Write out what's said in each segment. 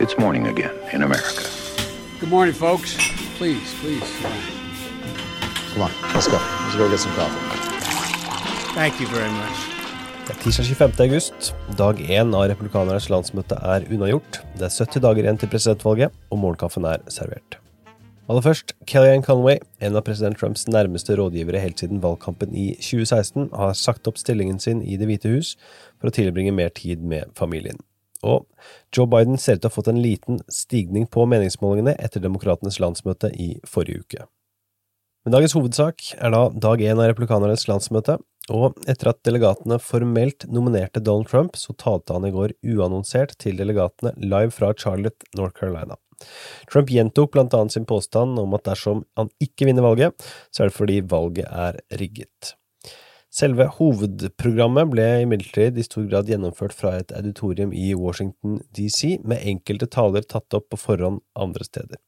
It's morning again in America. Good morning, folks. Please, please. Come on, let's go. Let's go get some coffee. Thank you very much. Det er tirsdag 25. august. Dag én av republikanernes landsmøte er unnagjort. Det er 70 dager igjen til presidentvalget, og morgenkaffen er servert. Aller først, Kellyanne Conway, en av president Trumps nærmeste rådgivere helt siden valgkampen i 2016, har sagt opp stillingen sin i Det hvite hus for å tilbringe mer tid med familien. Og Joe Biden ser ut til å ha fått en liten stigning på meningsmålingene etter demokratenes landsmøte i forrige uke. Men dagens hovedsak er da dag én av republikanernes landsmøte, og etter at delegatene formelt nominerte Donald Trump, så talte han i går uannonsert til delegatene live fra Charlotte, North Carolina. Trump gjentok blant annet sin påstand om at dersom han ikke vinner valget, så er det fordi valget er rigget. Selve hovedprogrammet ble imidlertid i stor grad gjennomført fra et auditorium i Washington DC, med enkelte taler tatt opp på forhånd andre steder.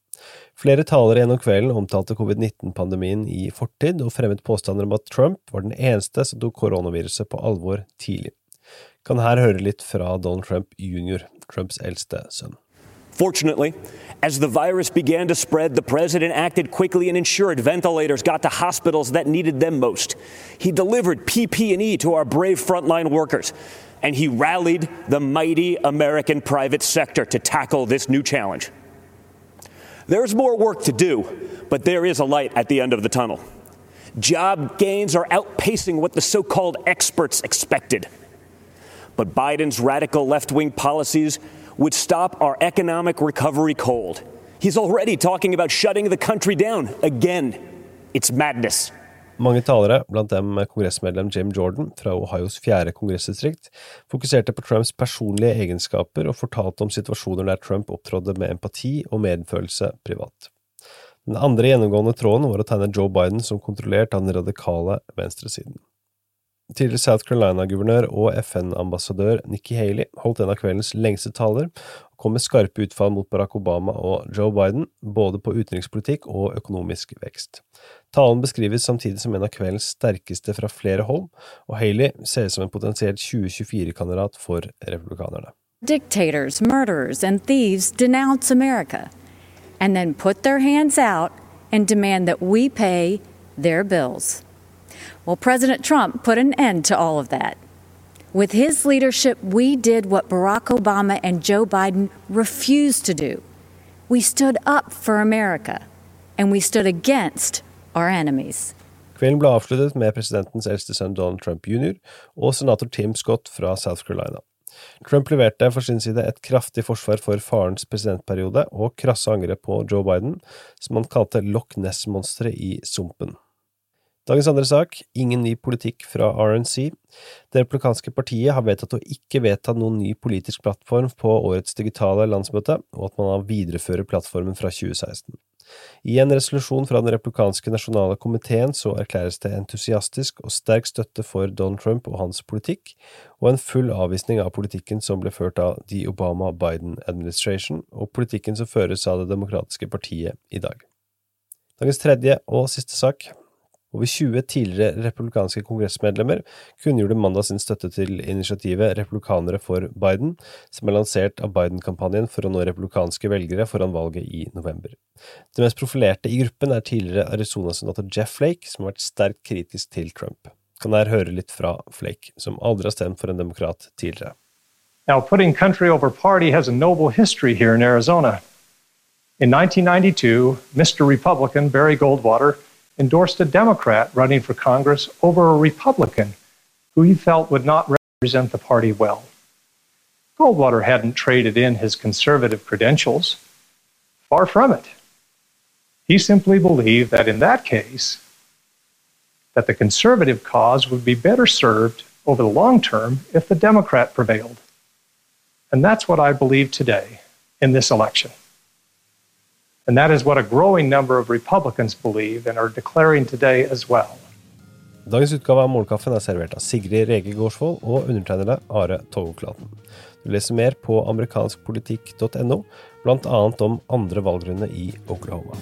Flere talere gjennom kvelden omtalte covid-19-pandemien i fortid, og fremmet påstander om at Trump var den eneste som tok koronaviruset på alvor tidlig. Kan her høre litt fra Donald Trump jr., Trumps eldste sønn. Fortunately, as the virus began to spread, the president acted quickly and ensured ventilators got to hospitals that needed them most. He delivered PPE to our brave frontline workers, and he rallied the mighty American private sector to tackle this new challenge. There's more work to do, but there is a light at the end of the tunnel. Job gains are outpacing what the so called experts expected. But Biden's radical left wing policies would stop our economic recovery cold. He's already talking about shutting the country down again. It's madness. Mange talere, blant dem kongressmedlem Jim Jordan fra Ohios fjerde kongressdistrikt, fokuserte på Trumps personlige egenskaper og fortalte om situasjoner der Trump opptrådde med empati og medfølelse privat. Den andre gjennomgående tråden var å tegne Joe Biden som kontrollert av den radikale venstresiden. Tidligere South Carolina-guvernør og FN-ambassadør Nikki Haley holdt en av kveldens lengste taler og kom med skarpe utfall mot Barack Obama og Joe Biden, både på utenrikspolitikk og økonomisk vekst. Talen beskrives samtidig som en av kveldens sterkeste fra flere hold, og Haley ser ut som en potensielt 2024-kandidat for republikanerne. Dictators, murderers, and thieves denounce America and then put their hands out and demand that we pay their bills. Well, President Trump put an end to all of that. With his leadership, we did what Barack Obama and Joe Biden refused to do. We stood up for America, and we stood against our enemies. Kvelden ble avsluttet med presidentens eldste sønn Donald Trump jr. og senator Tim Scott fra South Carolina. Trump leverte for sin side et kraftig forsvar for farens presidentperiode og krasse angrep på Joe Biden, som han kalte Loch Ness-monsteret i sumpen. Dagens andre sak, ingen ny politikk fra RNC. Det republikanske partiet har vedtatt å ikke vedta noen ny politisk plattform på årets digitale landsmøte, og at man viderefører plattformen fra 2016. I en resolusjon fra den republikanske nasjonale komiteen så erklæres det entusiastisk og sterk støtte for Donald Trump og hans politikk, og en full avvisning av politikken som ble ført av The Obama-Biden Administration, og politikken som føres av Det demokratiske partiet i dag. Dagens tredje og siste sak. Over 20 tidligere republikanske kongressmedlemmer kunngjorde mandag sin støtte til initiativet Republikanere for Biden, som er lansert av Biden-kampanjen for å nå republikanske velgere foran valget i november. Det mest profilerte i gruppen er tidligere Arizona-senator Jeff Flake, som har vært sterkt kritisk til Trump. Kan her høre litt fra Flake, som aldri har stemt for en demokrat tidligere. Now, putting country over party has a noble history here in Arizona. In 1992, Mr. Republican Barry Goldwater endorsed a Democrat running for Congress over a Republican who he felt would not represent the party well. Goldwater hadn't traded in his conservative credentials. Far from it. He simply believed that in that case, that the conservative cause would be better served over the long term if the Democrat prevailed. And that's what I believe today in this election. And that is what a growing number of Republicans believe and are declaring today as well. Dagens utgave av Målkaffen er servert av Sigrid Rege Gårdsvold og undertegnede Are Togoklaten. Du leser mer på amerikanskpolitikk.no, bl.a. om andre valgrunde i Oklahoma.